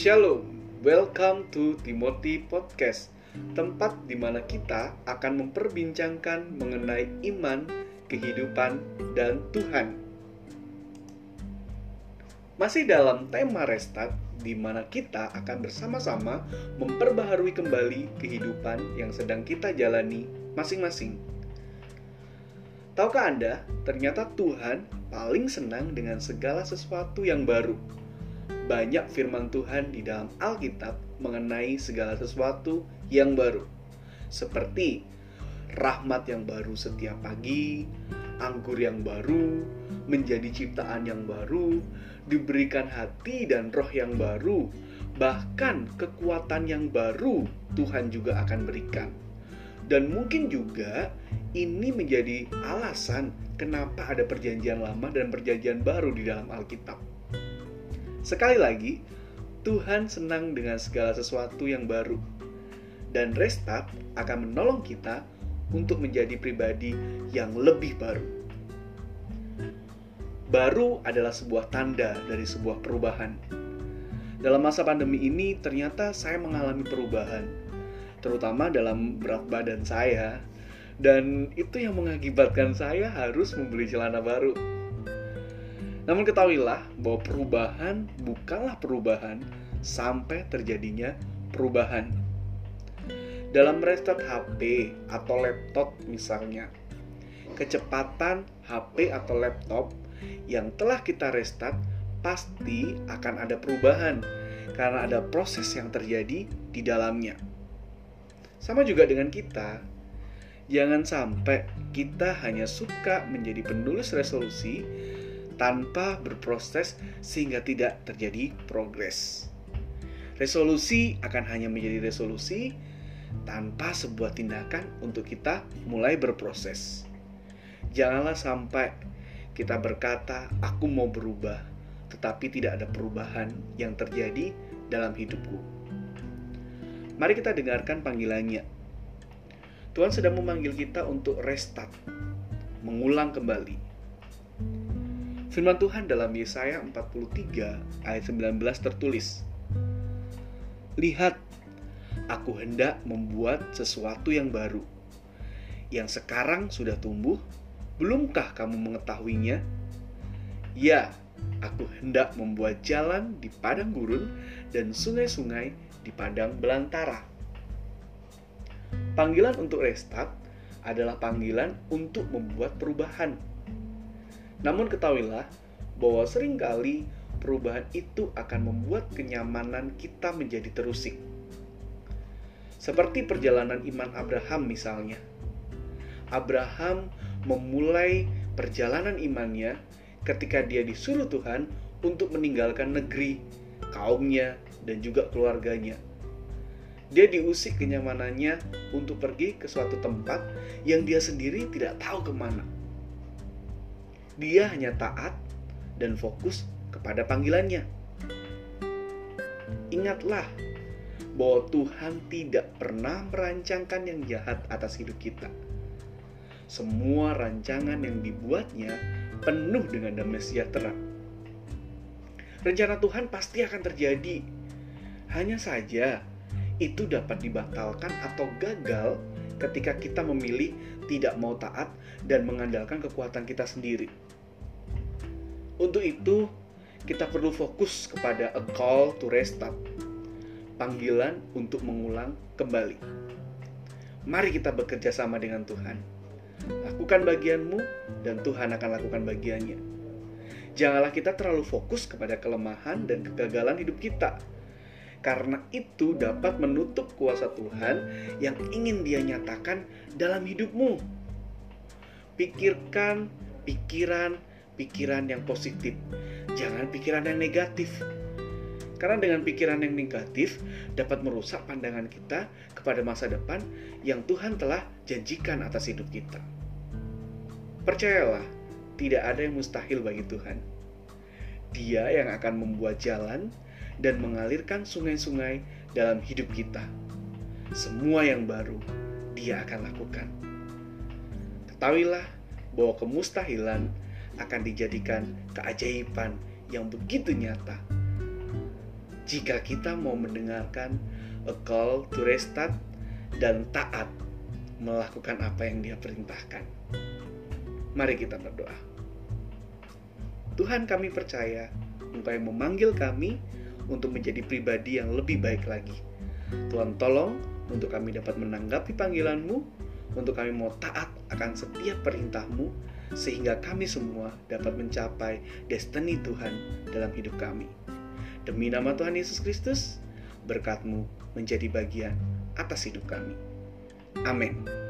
Shalom, welcome to Timothy Podcast, tempat di mana kita akan memperbincangkan mengenai iman, kehidupan, dan Tuhan. Masih dalam tema restart, di mana kita akan bersama-sama memperbaharui kembali kehidupan yang sedang kita jalani masing-masing. Tahukah Anda, ternyata Tuhan paling senang dengan segala sesuatu yang baru. Banyak firman Tuhan di dalam Alkitab mengenai segala sesuatu yang baru. Seperti rahmat yang baru setiap pagi, anggur yang baru, menjadi ciptaan yang baru, diberikan hati dan roh yang baru, bahkan kekuatan yang baru Tuhan juga akan berikan. Dan mungkin juga ini menjadi alasan kenapa ada perjanjian lama dan perjanjian baru di dalam Alkitab. Sekali lagi, Tuhan senang dengan segala sesuatu yang baru. Dan restart akan menolong kita untuk menjadi pribadi yang lebih baru. Baru adalah sebuah tanda dari sebuah perubahan. Dalam masa pandemi ini, ternyata saya mengalami perubahan, terutama dalam berat badan saya dan itu yang mengakibatkan saya harus membeli celana baru. Namun ketahuilah bahwa perubahan bukanlah perubahan sampai terjadinya perubahan. Dalam restart HP atau laptop misalnya, kecepatan HP atau laptop yang telah kita restart pasti akan ada perubahan karena ada proses yang terjadi di dalamnya. Sama juga dengan kita, Jangan sampai kita hanya suka menjadi penulis resolusi tanpa berproses sehingga tidak terjadi progres. Resolusi akan hanya menjadi resolusi tanpa sebuah tindakan untuk kita mulai berproses. Janganlah sampai kita berkata, "Aku mau berubah," tetapi tidak ada perubahan yang terjadi dalam hidupku. Mari kita dengarkan panggilannya Tuhan sedang memanggil kita untuk restart, mengulang kembali. Firman Tuhan dalam Yesaya 43 ayat 19 tertulis, Lihat, aku hendak membuat sesuatu yang baru, yang sekarang sudah tumbuh, belumkah kamu mengetahuinya? Ya, aku hendak membuat jalan di padang gurun dan sungai-sungai di padang belantara. Panggilan untuk restart adalah panggilan untuk membuat perubahan. Namun ketahuilah bahwa sering kali perubahan itu akan membuat kenyamanan kita menjadi terusik. Seperti perjalanan iman Abraham misalnya. Abraham memulai perjalanan imannya ketika dia disuruh Tuhan untuk meninggalkan negeri, kaumnya, dan juga keluarganya dia diusik kenyamanannya untuk pergi ke suatu tempat yang dia sendiri tidak tahu ke mana. Dia hanya taat dan fokus kepada panggilannya. Ingatlah bahwa Tuhan tidak pernah merancangkan yang jahat atas hidup kita. Semua rancangan yang dibuatnya penuh dengan damai sejahtera. Rencana Tuhan pasti akan terjadi. Hanya saja itu dapat dibatalkan atau gagal ketika kita memilih tidak mau taat dan mengandalkan kekuatan kita sendiri. Untuk itu, kita perlu fokus kepada a call to restart, panggilan untuk mengulang kembali. Mari kita bekerja sama dengan Tuhan. Lakukan bagianmu dan Tuhan akan lakukan bagiannya. Janganlah kita terlalu fokus kepada kelemahan dan kegagalan hidup kita karena itu dapat menutup kuasa Tuhan yang ingin Dia nyatakan dalam hidupmu. Pikirkan pikiran-pikiran yang positif, jangan pikiran yang negatif. Karena dengan pikiran yang negatif dapat merusak pandangan kita kepada masa depan yang Tuhan telah janjikan atas hidup kita. Percayalah, tidak ada yang mustahil bagi Tuhan. Dia yang akan membuat jalan dan mengalirkan sungai-sungai dalam hidup kita. Semua yang baru Dia akan lakukan. Ketahuilah bahwa kemustahilan akan dijadikan keajaiban yang begitu nyata. jika kita mau mendengarkan a call to restart dan taat melakukan apa yang dia perintahkan. Mari kita berdoa. Tuhan kami percaya Engkau yang memanggil kami untuk menjadi pribadi yang lebih baik lagi. Tuhan tolong untuk kami dapat menanggapi panggilan-Mu, untuk kami mau taat akan setiap perintah-Mu, sehingga kami semua dapat mencapai destiny Tuhan dalam hidup kami. Demi nama Tuhan Yesus Kristus, berkat-Mu menjadi bagian atas hidup kami. Amin.